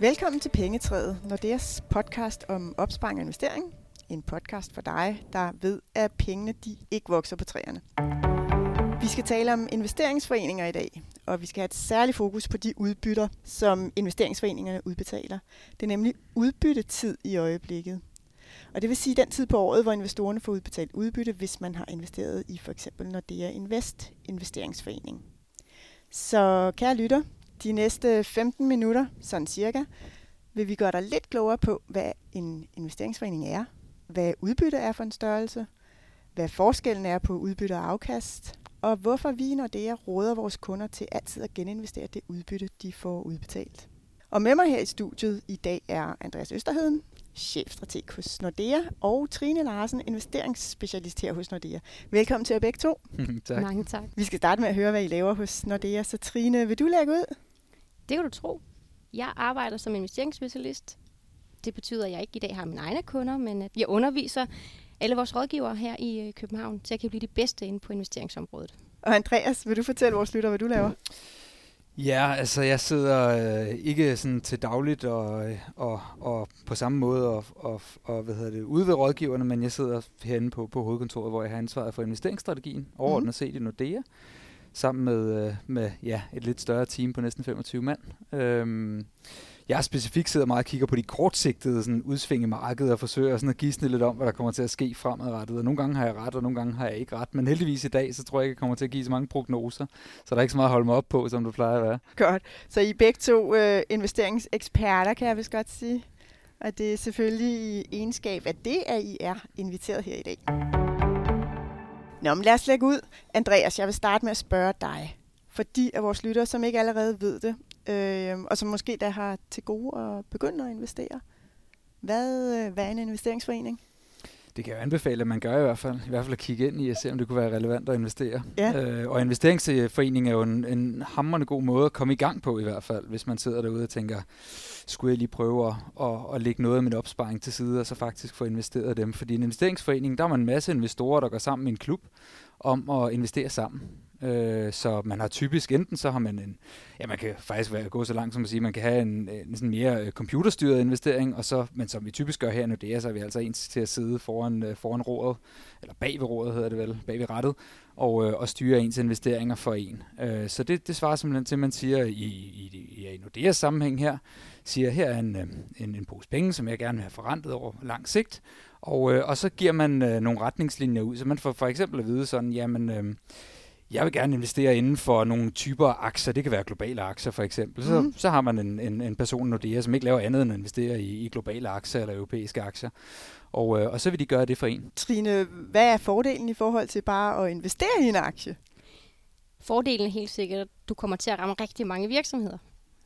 Velkommen til Pengetræet, Nordeas podcast om opsparing og investering. En podcast for dig, der ved, at pengene de ikke vokser på træerne. Vi skal tale om investeringsforeninger i dag, og vi skal have et særligt fokus på de udbytter, som investeringsforeningerne udbetaler. Det er nemlig udbyttetid i øjeblikket. Og det vil sige den tid på året, hvor investorerne får udbetalt udbytte, hvis man har investeret i for eksempel Nordea Invest investeringsforening. Så kære lytter, de næste 15 minutter, sådan cirka, vil vi gøre dig lidt klogere på, hvad en investeringsforening er, hvad udbytte er for en størrelse, hvad forskellen er på udbytte og afkast, og hvorfor vi i Nordea råder vores kunder til altid at geninvestere det udbytte, de får udbetalt. Og med mig her i studiet i dag er Andreas Østerheden, chefstrateg hos Nordea, og Trine Larsen, investeringsspecialist her hos Nordea. Velkommen til jer begge to. tak. Mange tak. Vi skal starte med at høre, hvad I laver hos Nordea. Så Trine, vil du lægge ud? Det kan du tro. Jeg arbejder som investeringsspecialist. Det betyder, at jeg ikke i dag har mine egne kunder, men at jeg underviser alle vores rådgivere her i øh, København, så jeg kan blive de bedste inde på investeringsområdet. Og Andreas, vil du fortælle vores lytter, hvad du laver? Ja, altså jeg sidder øh, ikke sådan til dagligt og, og, og på samme måde og, og, og hvad hedder det, ude ved rådgiverne, men jeg sidder herinde på, på hovedkontoret, hvor jeg har ansvaret for investeringsstrategien, overordnet mm. set i Nordea sammen med, øh, med ja, et lidt større team på næsten 25 mand. Øhm, jeg specifikt sidder meget og kigger på de kortsigtede sådan, udsving i markedet og forsøger sådan at gisne lidt om, hvad der kommer til at ske fremadrettet. Og nogle gange har jeg ret, og nogle gange har jeg ikke ret. Men heldigvis i dag, så tror jeg ikke, jeg kommer til at give så mange prognoser. Så der er ikke så meget at holde mig op på, som du plejer at være. Godt. Så I er begge to øh, investeringseksperter, kan jeg vist godt sige. Og det er selvfølgelig i egenskab af det, at I er inviteret her i dag. Nå, men lad os lægge ud. Andreas, jeg vil starte med at spørge dig. For de af vores lyttere, som ikke allerede ved det, øh, og som måske da har til gode at begynde at investere. Hvad, øh, hvad er en investeringsforening? Det kan jeg anbefale, at man gør i hvert fald. I hvert fald at kigge ind i og se, om det kunne være relevant at investere. Ja. Øh, og investeringsforening er jo en, en hammerende god måde at komme i gang på i hvert fald, hvis man sidder derude og tænker, skulle jeg lige prøve at, at, at lægge noget af min opsparing til side, og så faktisk få investeret dem. Fordi en investeringsforening, der er man en masse investorer, der går sammen i en klub om at investere sammen. Øh, så man har typisk, enten så har man en, ja man kan faktisk være, gå så langt som at sige, man kan have en, en sådan mere øh, computerstyret investering, og så, men som vi typisk gør her nu, det er, så er vi altså ens til at sidde foran, øh, foran rådet, eller bag ved rådet hedder det vel, bag ved rettet, og, øh, og styre ens investeringer for en. Øh, så det, det svarer simpelthen til, at man siger i, i, i, i Nordeas sammenhæng her, siger, her er en, øh, en, en pose penge, som jeg gerne vil have forrentet over lang sigt, og, øh, og så giver man øh, nogle retningslinjer ud, så man får for eksempel at vide sådan, jamen, øh, jeg vil gerne investere inden for nogle typer aktier. Det kan være globale aktier for eksempel. Så, mm. så har man en, en, en person, Nordea, som ikke laver andet end at investere i, i globale aktier eller europæiske aktier. Og, øh, og så vil de gøre det for en. Trine, hvad er fordelen i forhold til bare at investere i en aktie? Fordelen er helt sikkert, at du kommer til at ramme rigtig mange virksomheder.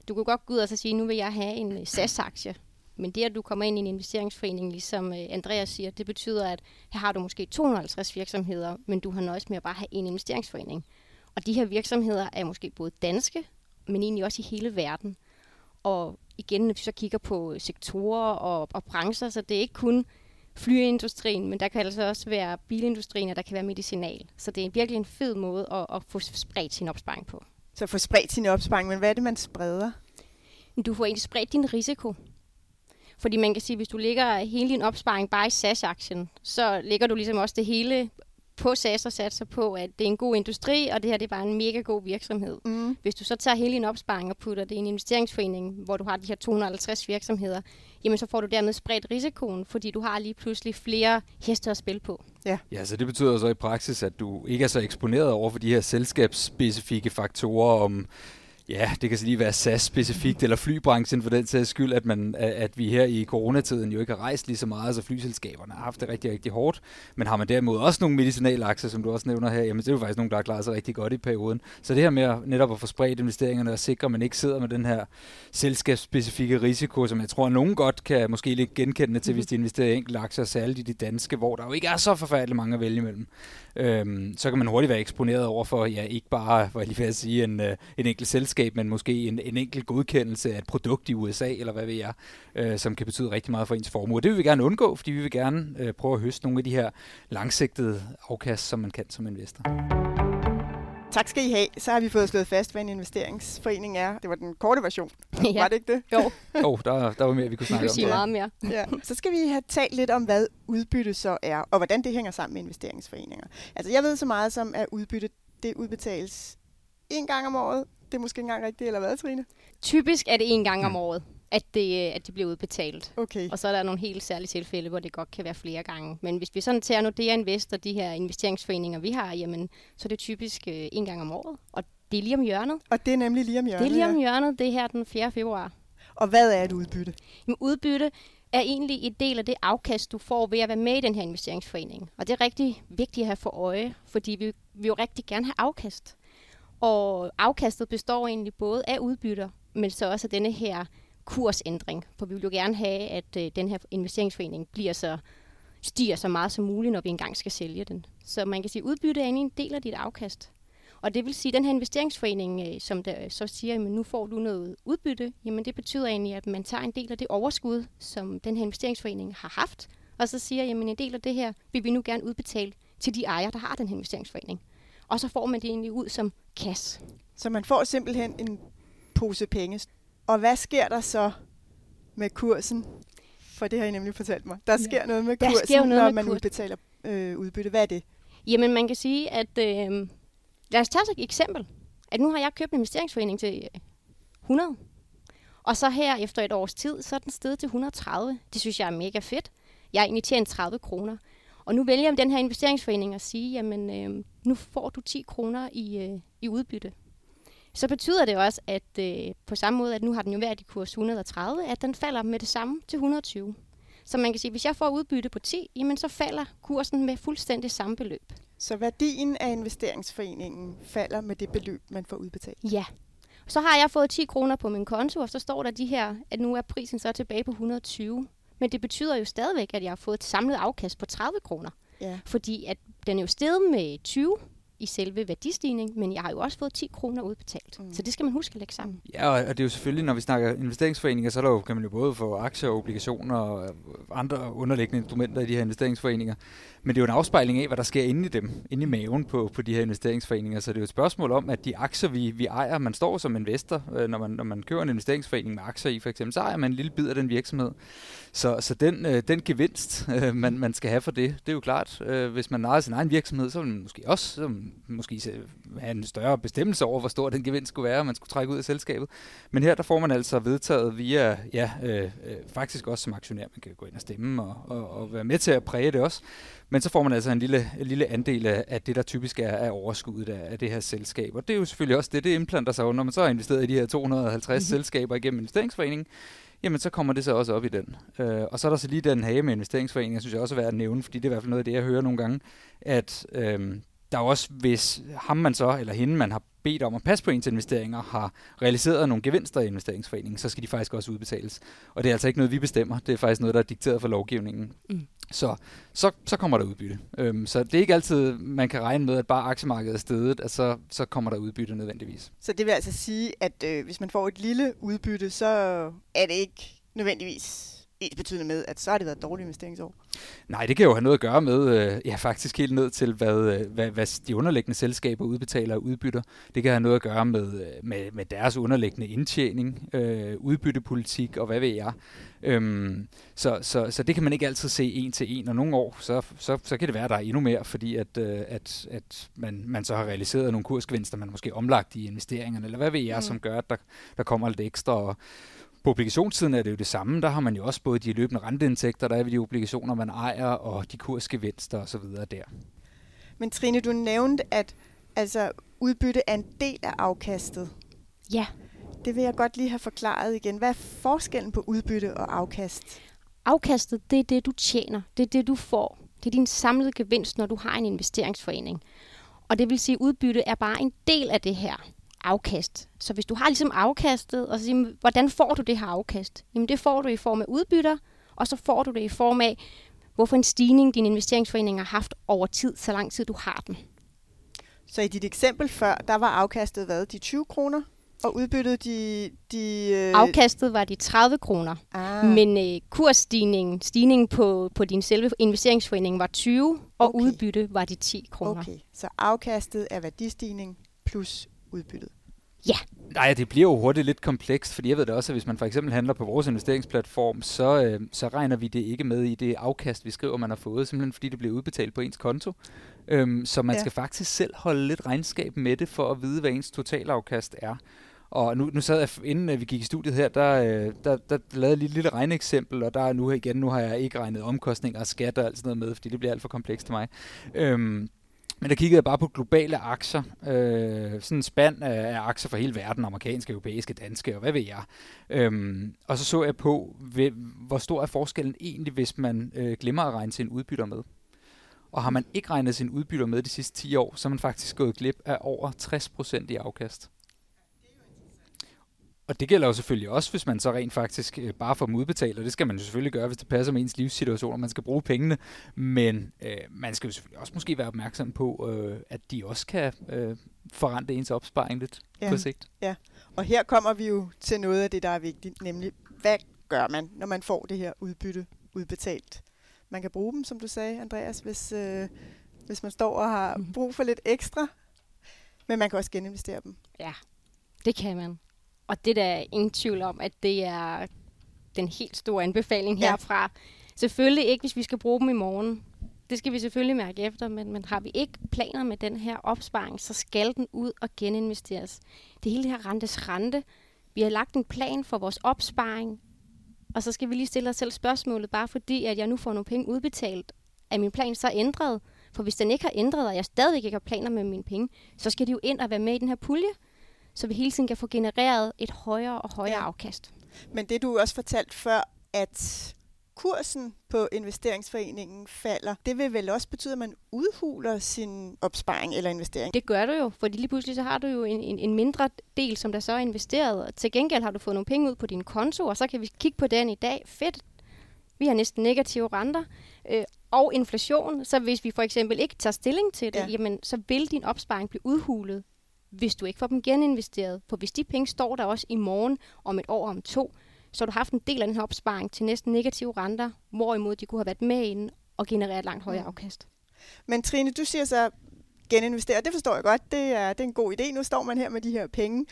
Du kan godt gå ud og sige, nu vil jeg have en SAS-aktie. Men det, at du kommer ind i en investeringsforening, ligesom øh, Andreas siger, det betyder, at her har du måske 250 virksomheder, men du har nøjes med at bare have en investeringsforening. Og de her virksomheder er måske både danske, men egentlig også i hele verden. Og igen, når vi så kigger på sektorer og, og brancher, så det er ikke kun flyindustrien, men der kan altså også være bilindustrien, og der kan være medicinal. Så det er virkelig en fed måde at, at få spredt sin opsparing på. Så få spredt sin opsparing, men hvad er det, man spreder? Du får egentlig spredt din risiko. Fordi man kan sige, at hvis du lægger hele din opsparing bare i SAS-aktien, så lægger du ligesom også det hele på SAS og satser på, at det er en god industri, og det her det er bare en mega god virksomhed. Mm. Hvis du så tager hele din opsparing og putter det i en investeringsforening, hvor du har de her 250 virksomheder, jamen så får du dermed spredt risikoen, fordi du har lige pludselig flere heste at spille på. Ja. ja, så det betyder så i praksis, at du ikke er så eksponeret over for de her selskabsspecifikke faktorer om Ja, det kan så lige være SAS-specifikt, eller flybranchen for den sags skyld, at, man, at vi her i coronatiden jo ikke har rejst lige så meget, så flyselskaberne har haft det rigtig, rigtig hårdt. Men har man derimod også nogle medicinalaktier, som du også nævner her, jamen det er jo faktisk nogle, der har klaret sig rigtig godt i perioden. Så det her med at, netop at få spredt investeringerne og sikre, at man ikke sidder med den her selskabsspecifikke risiko, som jeg tror, at nogen godt kan måske lidt genkende til, hvis de investerer i enkelte aktier, særligt i de danske, hvor der jo ikke er så forfærdeligt mange at vælge imellem. Øhm, så kan man hurtigt være eksponeret over for, ja, ikke bare, hvad jeg lige vil sige, en, øh, en enkelt selskab, selskab, men måske en, en enkelt godkendelse af et produkt i USA, eller hvad ved jeg, øh, som kan betyde rigtig meget for ens formue. Det vil vi gerne undgå, fordi vi vil gerne øh, prøve at høste nogle af de her langsigtede afkast, som man kan som investor. Tak skal I have. Så har vi fået slået fast, hvad en investeringsforening er. Det var den korte version. Ja. Var det ikke det? Jo, oh, der, der var mere, vi kunne vi snakke kunne om. sige så. meget mere. Ja. Så skal vi have talt lidt om, hvad udbytte så er, og hvordan det hænger sammen med investeringsforeninger. Altså, jeg ved så meget som, at udbytte, det udbetales en gang om året. Det er måske ikke engang rigtigt, eller hvad, Trine? Typisk er det en gang om Mm. året, at det, at det bliver udbetalt. Okay. Og så er der nogle helt særlige tilfælde, hvor det godt kan være flere gange. Men hvis vi sådan tager Nordea Invest og de her investeringsforeninger, vi har, jamen, så er det typisk øh, en gang om året. Og det er lige om hjørnet. Og det er nemlig lige om hjørnet. det er lige om hjørnet, det er her den 4. februar. Og hvad er et udbytte? Jamen, udbytte er egentlig en del af det afkast, du får ved at være med i den her investeringsforening. Og det er rigtig vigtigt at have for øje, fordi vi vil jo rigtig gerne have afkast. Og afkastet består egentlig både af udbytter, men så også af denne her kursændring. For vi vil jo gerne have, at øh, den her investeringsforening bliver så stiger så meget som muligt, når vi engang skal sælge den. Så man kan sige, at udbytte er egentlig en del af dit afkast. Og det vil sige, at den her investeringsforening, øh, som der øh, så siger, at nu får du noget udbytte, jamen det betyder egentlig, at man tager en del af det overskud, som den her investeringsforening har haft, og så siger, at en del af det her vil vi nu gerne udbetale til de ejere, der har den her investeringsforening. Og så får man det egentlig ud som cash. Så man får simpelthen en pose penge. Og hvad sker der så med kursen? For det har I nemlig fortalt mig. Der sker noget med Der kursen, sker noget når man kurs. udbetaler øh, udbytte. Hvad er det? Jamen man kan sige, at øh, lad os tage et eksempel. At nu har jeg købt en investeringsforening til øh, 100. Og så her efter et års tid, så er den steget til 130. Det synes jeg er mega fedt. Jeg har egentlig tjent 30 kroner. Og nu vælger den her investeringsforening at sige, jamen øh, nu får du 10 kroner i, øh, i udbytte. Så betyder det også, at øh, på samme måde, at nu har den jo været i kurs 130, at den falder med det samme til 120. Så man kan sige, at hvis jeg får udbytte på 10, jamen så falder kursen med fuldstændig samme beløb. Så værdien af investeringsforeningen falder med det beløb, man får udbetalt. Ja. Så har jeg fået 10 kroner på min konto, og så står der de her, at nu er prisen så tilbage på 120. Men det betyder jo stadigvæk, at jeg har fået et samlet afkast på 30 kroner. Ja. Fordi at den er jo steget med 20 i selve værdistigning, men jeg har jo også fået 10 kroner udbetalt. Mm. Mm. Så det skal man huske at lægge sammen. Ja, og det er jo selvfølgelig, når vi snakker investeringsforeninger, så er der jo, kan man jo både få aktier og obligationer og andre underliggende instrumenter i de her investeringsforeninger. Men det er jo en afspejling af, hvad der sker inde i dem, inde i maven på, på de her investeringsforeninger. Så det er jo et spørgsmål om, at de aktier, vi, vi ejer, man står som investor, øh, når man, når man køber en investeringsforening med aktier i for eksempel, så ejer man en lille bid af den virksomhed. Så, så den, øh, den gevinst, øh, man, man skal have for det, det er jo klart, øh, hvis man ejer sin egen virksomhed, så vil man måske også så måske have en større bestemmelse over, hvor stor den gevinst skulle være, man skulle trække ud af selskabet. Men her der får man altså vedtaget via, ja, øh, øh, faktisk også som aktionær, man kan gå ind og stemme og, og, og være med til at præge det også. Men så får man altså en lille, en lille andel af, af det, der typisk er af overskuddet af, af det her selskab. Og det er jo selvfølgelig også det, det implanter sig, jo, når man så har investeret i de her 250 mm-hmm. selskaber igennem investeringsforeningen, jamen så kommer det så også op i den. Øh, og så er der så lige den hage med investeringsforeningen, jeg synes jeg også er værd at nævne, fordi det er i hvert fald noget af det, jeg hører nogle gange, at øh, der er også, hvis ham man så, eller hende man har bedt om at passe på ens investeringer, har realiseret nogle gevinster i investeringsforeningen, så skal de faktisk også udbetales. Og det er altså ikke noget, vi bestemmer. Det er faktisk noget, der er dikteret for lovgivningen. Mm. Så, så, så kommer der udbytte. Øhm, så det er ikke altid, man kan regne med, at bare aktiemarkedet er stedet, at så, så kommer der udbytte nødvendigvis. Så det vil altså sige, at øh, hvis man får et lille udbytte, så er det ikke nødvendigvis ens betydende med, at så har det været et dårligt investeringsår. Nej, det kan jo have noget at gøre med, øh, ja faktisk helt ned til, hvad, øh, hvad, hvad de underliggende selskaber udbetaler og udbytter. Det kan have noget at gøre med, øh, med, med deres underliggende indtjening, øh, udbyttepolitik og hvad ved jeg. Øhm, så, så, så det kan man ikke altid se en til en, og nogle år, så, så, så kan det være, at der er endnu mere, fordi at, øh, at, at man, man så har realiseret nogle kursgevinster, man måske omlagt i investeringerne, eller hvad ved jeg, mm. som gør, at der, der kommer lidt ekstra. Og på obligationssiden er det jo det samme. Der har man jo også både de løbende renteindtægter, der er ved de obligationer, man ejer, og de kursgevinster osv. der. Men Trine, du nævnte, at altså, udbytte er en del af afkastet. Ja, Det vil jeg godt lige have forklaret igen. Hvad er forskellen på udbytte og afkast? afkastet, det er det, du tjener. Det er det, du får. Det er din samlede gevinst, når du har en investeringsforening. Og det vil sige, at udbytte er bare en del af det her afkast. Så hvis du har ligesom afkastet, og så siger, hvordan får du det her afkast? Jamen det får du i form af udbytter, og så får du det i form af, hvorfor en stigning din investeringsforening har haft over tid, så lang tid du har den. Så i dit eksempel før, der var afkastet hvad? De 20 kroner? Og udbyttet de... de øh... Afkastet var de 30 kroner, ah. men øh, kursstigningen stigningen på, på din selve investeringsforening var 20, og okay. udbytte var de 10 kroner. Okay, så afkastet er værdistigning plus udbyttet. Ja. Nej, det bliver jo hurtigt lidt komplekst, fordi jeg ved da også, at hvis man for eksempel handler på vores investeringsplatform, så, øh, så regner vi det ikke med i det afkast, vi skriver, man har fået, simpelthen fordi det bliver udbetalt på ens konto. Øhm, så man ja. skal faktisk selv holde lidt regnskab med det, for at vide, hvad ens totalafkast er. Og nu, nu sad jeg, inden øh, vi gik i studiet her, der, øh, der, der lavede jeg lige et lille regneeksempel, og der er nu igen, nu har jeg ikke regnet omkostninger og skat og alt sådan noget med, fordi det bliver alt for komplekst til mig. Øhm, men der kiggede jeg bare på globale aktier. Øh, sådan en spand af, aktier fra hele verden, amerikanske, europæiske, danske og hvad ved jeg. Øhm, og så så jeg på, ved, hvor stor er forskellen egentlig, hvis man øh, glemmer at regne sin udbytter med. Og har man ikke regnet sin udbytter med de sidste 10 år, så er man faktisk gået glip af over 60% i afkast. Og det gælder jo selvfølgelig også, hvis man så rent faktisk øh, bare får dem udbetalt, og det skal man jo selvfølgelig gøre, hvis det passer med ens livssituation, og man skal bruge pengene. Men øh, man skal jo selvfølgelig også måske være opmærksom på, øh, at de også kan øh, forrente ens opsparing lidt ja. på sigt. Ja, og her kommer vi jo til noget af det, der er vigtigt, nemlig hvad gør man, når man får det her udbytte udbetalt? Man kan bruge dem, som du sagde, Andreas, hvis, øh, hvis man står og har mhm. brug for lidt ekstra, men man kan også geninvestere dem. Ja, det kan man. Og det der er ingen tvivl om, at det er den helt store anbefaling herfra. Ja. Selvfølgelig ikke, hvis vi skal bruge dem i morgen. Det skal vi selvfølgelig mærke efter, men, men har vi ikke planer med den her opsparing, så skal den ud og geninvesteres. Det hele her rentes rente. Vi har lagt en plan for vores opsparing, og så skal vi lige stille os selv spørgsmålet, bare fordi at jeg nu får nogle penge udbetalt, er min plan så ændret? For hvis den ikke har ændret, og jeg stadigvæk ikke har planer med mine penge, så skal de jo ind og være med i den her pulje så vi hele tiden kan få genereret et højere og højere ja. afkast. Men det du også fortalt før, at kursen på investeringsforeningen falder, det vil vel også betyde, at man udhuler sin opsparing eller investering? Det gør du jo, fordi lige pludselig så har du jo en, en, en mindre del, som der så er investeret. Til gengæld har du fået nogle penge ud på din konto, og så kan vi kigge på den i dag. Fedt, vi har næsten negative renter øh, og inflation, så hvis vi for eksempel ikke tager stilling til det, ja. jamen, så vil din opsparing blive udhulet hvis du ikke får dem geninvesteret. For hvis de penge står der også i morgen, om et år, om to, så har du haft en del af den her opsparing til næsten negative renter, hvorimod de kunne have været med inden og generere et langt højere afkast. Men Trine, du siger så, geninvestere, det forstår jeg godt, det er, det er en god idé. Nu står man her med de her penge.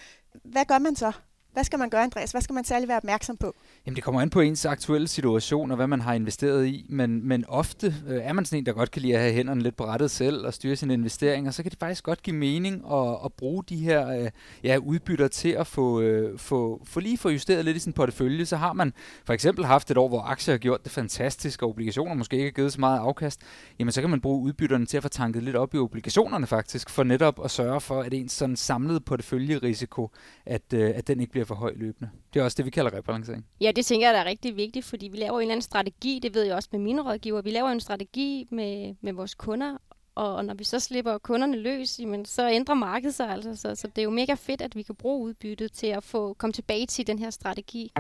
Hvad gør man så? Hvad skal man gøre, Andreas? Hvad skal man særlig være opmærksom på? Jamen, det kommer an på ens aktuelle situation og hvad man har investeret i, men, men ofte øh, er man sådan en, der godt kan lide at have hænderne lidt på rettet selv og styre sine investeringer, så kan det faktisk godt give mening at, at bruge de her øh, ja, udbytter til at få, øh, få, få lige få justeret lidt i sin portefølje. Så har man for eksempel haft et år, hvor aktier har gjort det fantastisk, og obligationer måske ikke har givet så meget afkast, jamen så kan man bruge udbytterne til at få tanket lidt op i obligationerne faktisk, for netop at sørge for, at ens sådan samlede porteføljerisiko, at, øh, at den ikke bliver for høj løbende. Det er også det, vi kalder rebalancering. Ja, det tænker jeg, der er rigtig vigtigt, fordi vi laver en eller anden strategi, det ved jeg også med mine rådgiver, vi laver en strategi med, med vores kunder, og når vi så slipper kunderne løs, jamen, så ændrer markedet sig altså. Så, så det er jo mega fedt, at vi kan bruge udbyttet til at få komme tilbage til den her strategi.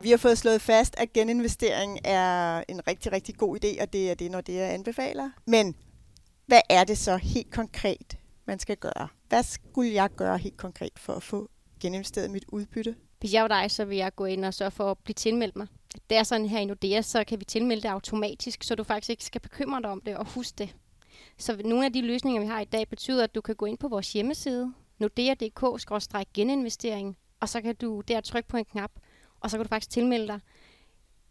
Vi har fået slået fast, at geninvestering er en rigtig, rigtig god idé, og det er det, når det er anbefaler. Men hvad er det så helt konkret, man skal gøre? Hvad skulle jeg gøre helt konkret for at få geninvesteret mit udbytte? Hvis jeg var dig, så vil jeg gå ind og sørge for at blive tilmeldt mig. Det er sådan her i Nordea, så kan vi tilmelde det automatisk, så du faktisk ikke skal bekymre dig om det og huske det. Så nogle af de løsninger, vi har i dag, betyder, at du kan gå ind på vores hjemmeside, nordea.dk-geninvestering, og så kan du der trykke på en knap, og så kan du faktisk tilmelde dig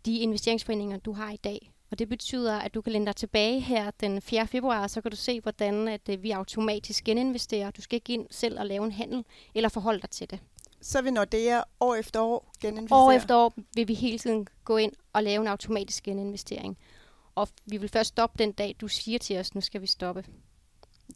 de investeringsforeninger, du har i dag. Og det betyder, at du kan lænde dig tilbage her den 4. februar, så kan du se, hvordan at øh, vi automatisk geninvesterer. Du skal ikke ind selv og lave en handel, eller forholde dig til det. Så vil Nordea år efter år geninvestere? År efter år vil vi hele tiden gå ind og lave en automatisk geninvestering. Og vi vil først stoppe den dag, du siger til os, nu skal vi stoppe.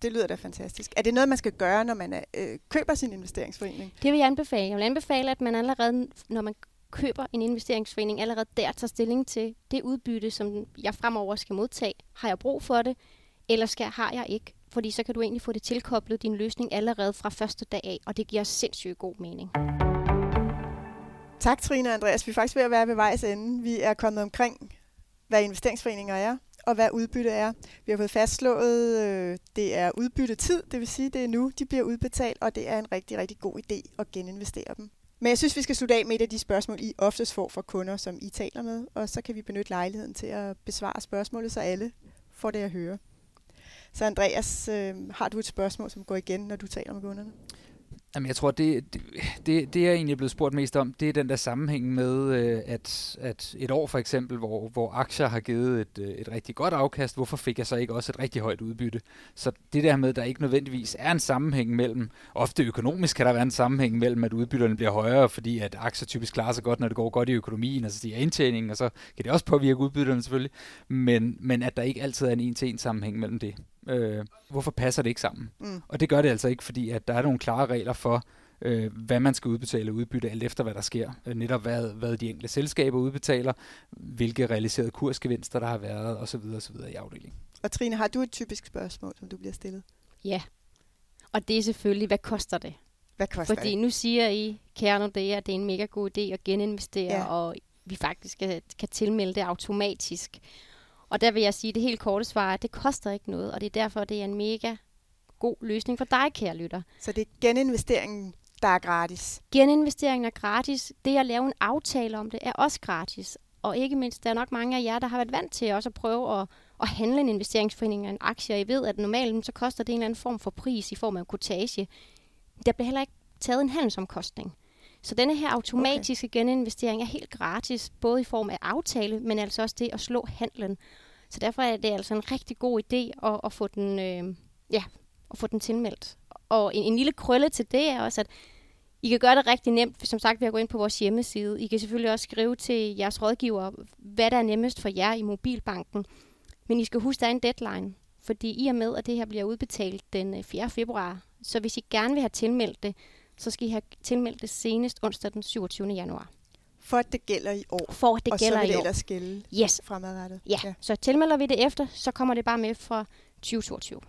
Det lyder da fantastisk. Er det noget, man skal gøre, når man øh, køber sin investeringsforening? Det vil jeg anbefale. Jeg vil anbefale, at man allerede, når man køber en investeringsforening, allerede der tager stilling til det udbytte, som jeg fremover skal modtage. Har jeg brug for det, eller skal, har jeg ikke? Fordi så kan du egentlig få det tilkoblet din løsning allerede fra første dag af, og det giver sindssygt god mening. Tak Trine og Andreas. Vi er faktisk ved at være ved vejs ende. Vi er kommet omkring, hvad investeringsforeninger er, og hvad udbytte er. Vi har fået fastslået, øh, det er udbyttetid, det vil sige, det er nu, de bliver udbetalt, og det er en rigtig, rigtig god idé at geninvestere dem. Men jeg synes, vi skal slutte af med et af de spørgsmål, I oftest får fra kunder, som I taler med, og så kan vi benytte lejligheden til at besvare spørgsmålet, så alle får det at høre. Så Andreas, øh, har du et spørgsmål, som går igen, når du taler med kunderne? Jamen, jeg tror, det, det, det, det jeg egentlig er blevet spurgt mest om, det er den der sammenhæng med, øh, at, at et år for eksempel, hvor, hvor aktier har givet et, øh, et rigtig godt afkast, hvorfor fik jeg så ikke også et rigtig højt udbytte? Så det der med, at der ikke nødvendigvis er en sammenhæng mellem, ofte økonomisk kan der være en sammenhæng mellem, at udbytterne bliver højere, fordi at aktier typisk klarer sig godt, når det går godt i økonomien, altså stiger indtjeningen, og så kan det også påvirke udbytterne selvfølgelig, men, men at der ikke altid er en en-til-en sammenhæng mellem det. Øh, hvorfor passer det ikke sammen? Mm. Og det gør det altså ikke, fordi at der er nogle klare regler for, øh, hvad man skal udbetale udbytte, alt efter hvad der sker. Øh, netop hvad, hvad de enkelte selskaber udbetaler, hvilke realiserede kursgevinster der har været, osv. osv. i afdelingen. Og Trine, har du et typisk spørgsmål, som du bliver stillet? Ja, og det er selvfølgelig, hvad koster det? Hvad koster Fordi det? nu siger I, kære Nordea, at det er en mega god idé at geninvestere, Ja. og vi faktisk kan, kan tilmelde det automatisk. Og der vil jeg sige, det helt korte svar er, at det koster ikke noget, og det er derfor, det er en mega god løsning for dig, kære lytter. Så det er geninvesteringen, der er gratis. Geninvesteringen er gratis. Det at lave en aftale om det er også gratis. Og ikke mindst, der er nok mange af jer, der har været vant til også at prøve at, at handle en investeringsforening af en aktie. Og I ved, at normalt så koster det en eller anden form for pris i form af kortage. Der bliver heller ikke taget en handelsomkostning. Så denne her automatiske okay. geninvestering er helt gratis, både i form af aftale, men altså også det at slå handlen. Så derfor er det altså en rigtig god idé at, at få den, øh, ja, at få den tilmeldt. Og en, en lille krølle til det er også, at I kan gøre det rigtig nemt, som sagt ved at gå ind på vores hjemmeside. I kan selvfølgelig også skrive til jeres rådgiver, hvad der er nemmest for jer i mobilbanken. Men I skal huske, der er en deadline. Fordi i og med, at det her bliver udbetalt den øh, 4. februar, så hvis I gerne vil have tilmeldt det, så skal I have tilmeldt det senest onsdag den 27. januar. For at det gælder i år. For at det og gælder så vil i det år. ellers gælde Yes. fremadrettet. Ja. ja, så tilmelder vi det efter, så kommer det bare med fra 2022.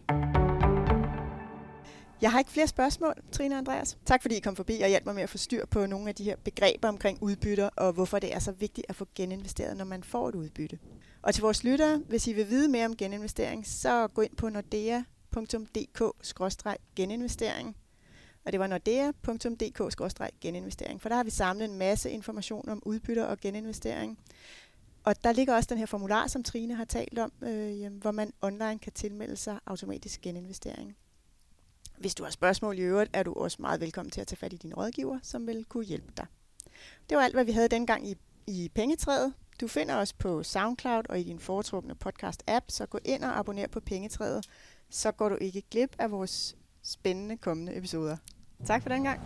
Jeg har ikke flere spørgsmål, Trine og Andreas. Tak fordi I kom forbi og hjalp mig med at få styr på nogle af de her begreber omkring udbytter, og hvorfor det er så vigtigt at få geninvesteret, når man får et udbytte. Og til vores lyttere, hvis I vil vide mere om geninvestering, så gå ind på nordea.dk-geninvestering. Og det var nordea.dk-geninvestering, for der har vi samlet en masse information om udbytter og geninvestering. Og der ligger også den her formular, som Trine har talt om, øh, hvor man online kan tilmelde sig automatisk geninvestering. Hvis du har spørgsmål i øvrigt, er du også meget velkommen til at tage fat i din rådgiver, som vil kunne hjælpe dig. Det var alt, hvad vi havde dengang i, i Pengetræet. Du finder os på SoundCloud og i din foretrukne podcast-app, så gå ind og abonner på Pengetræet, så går du ikke glip af vores spændende kommende episoder. Tak for den gang.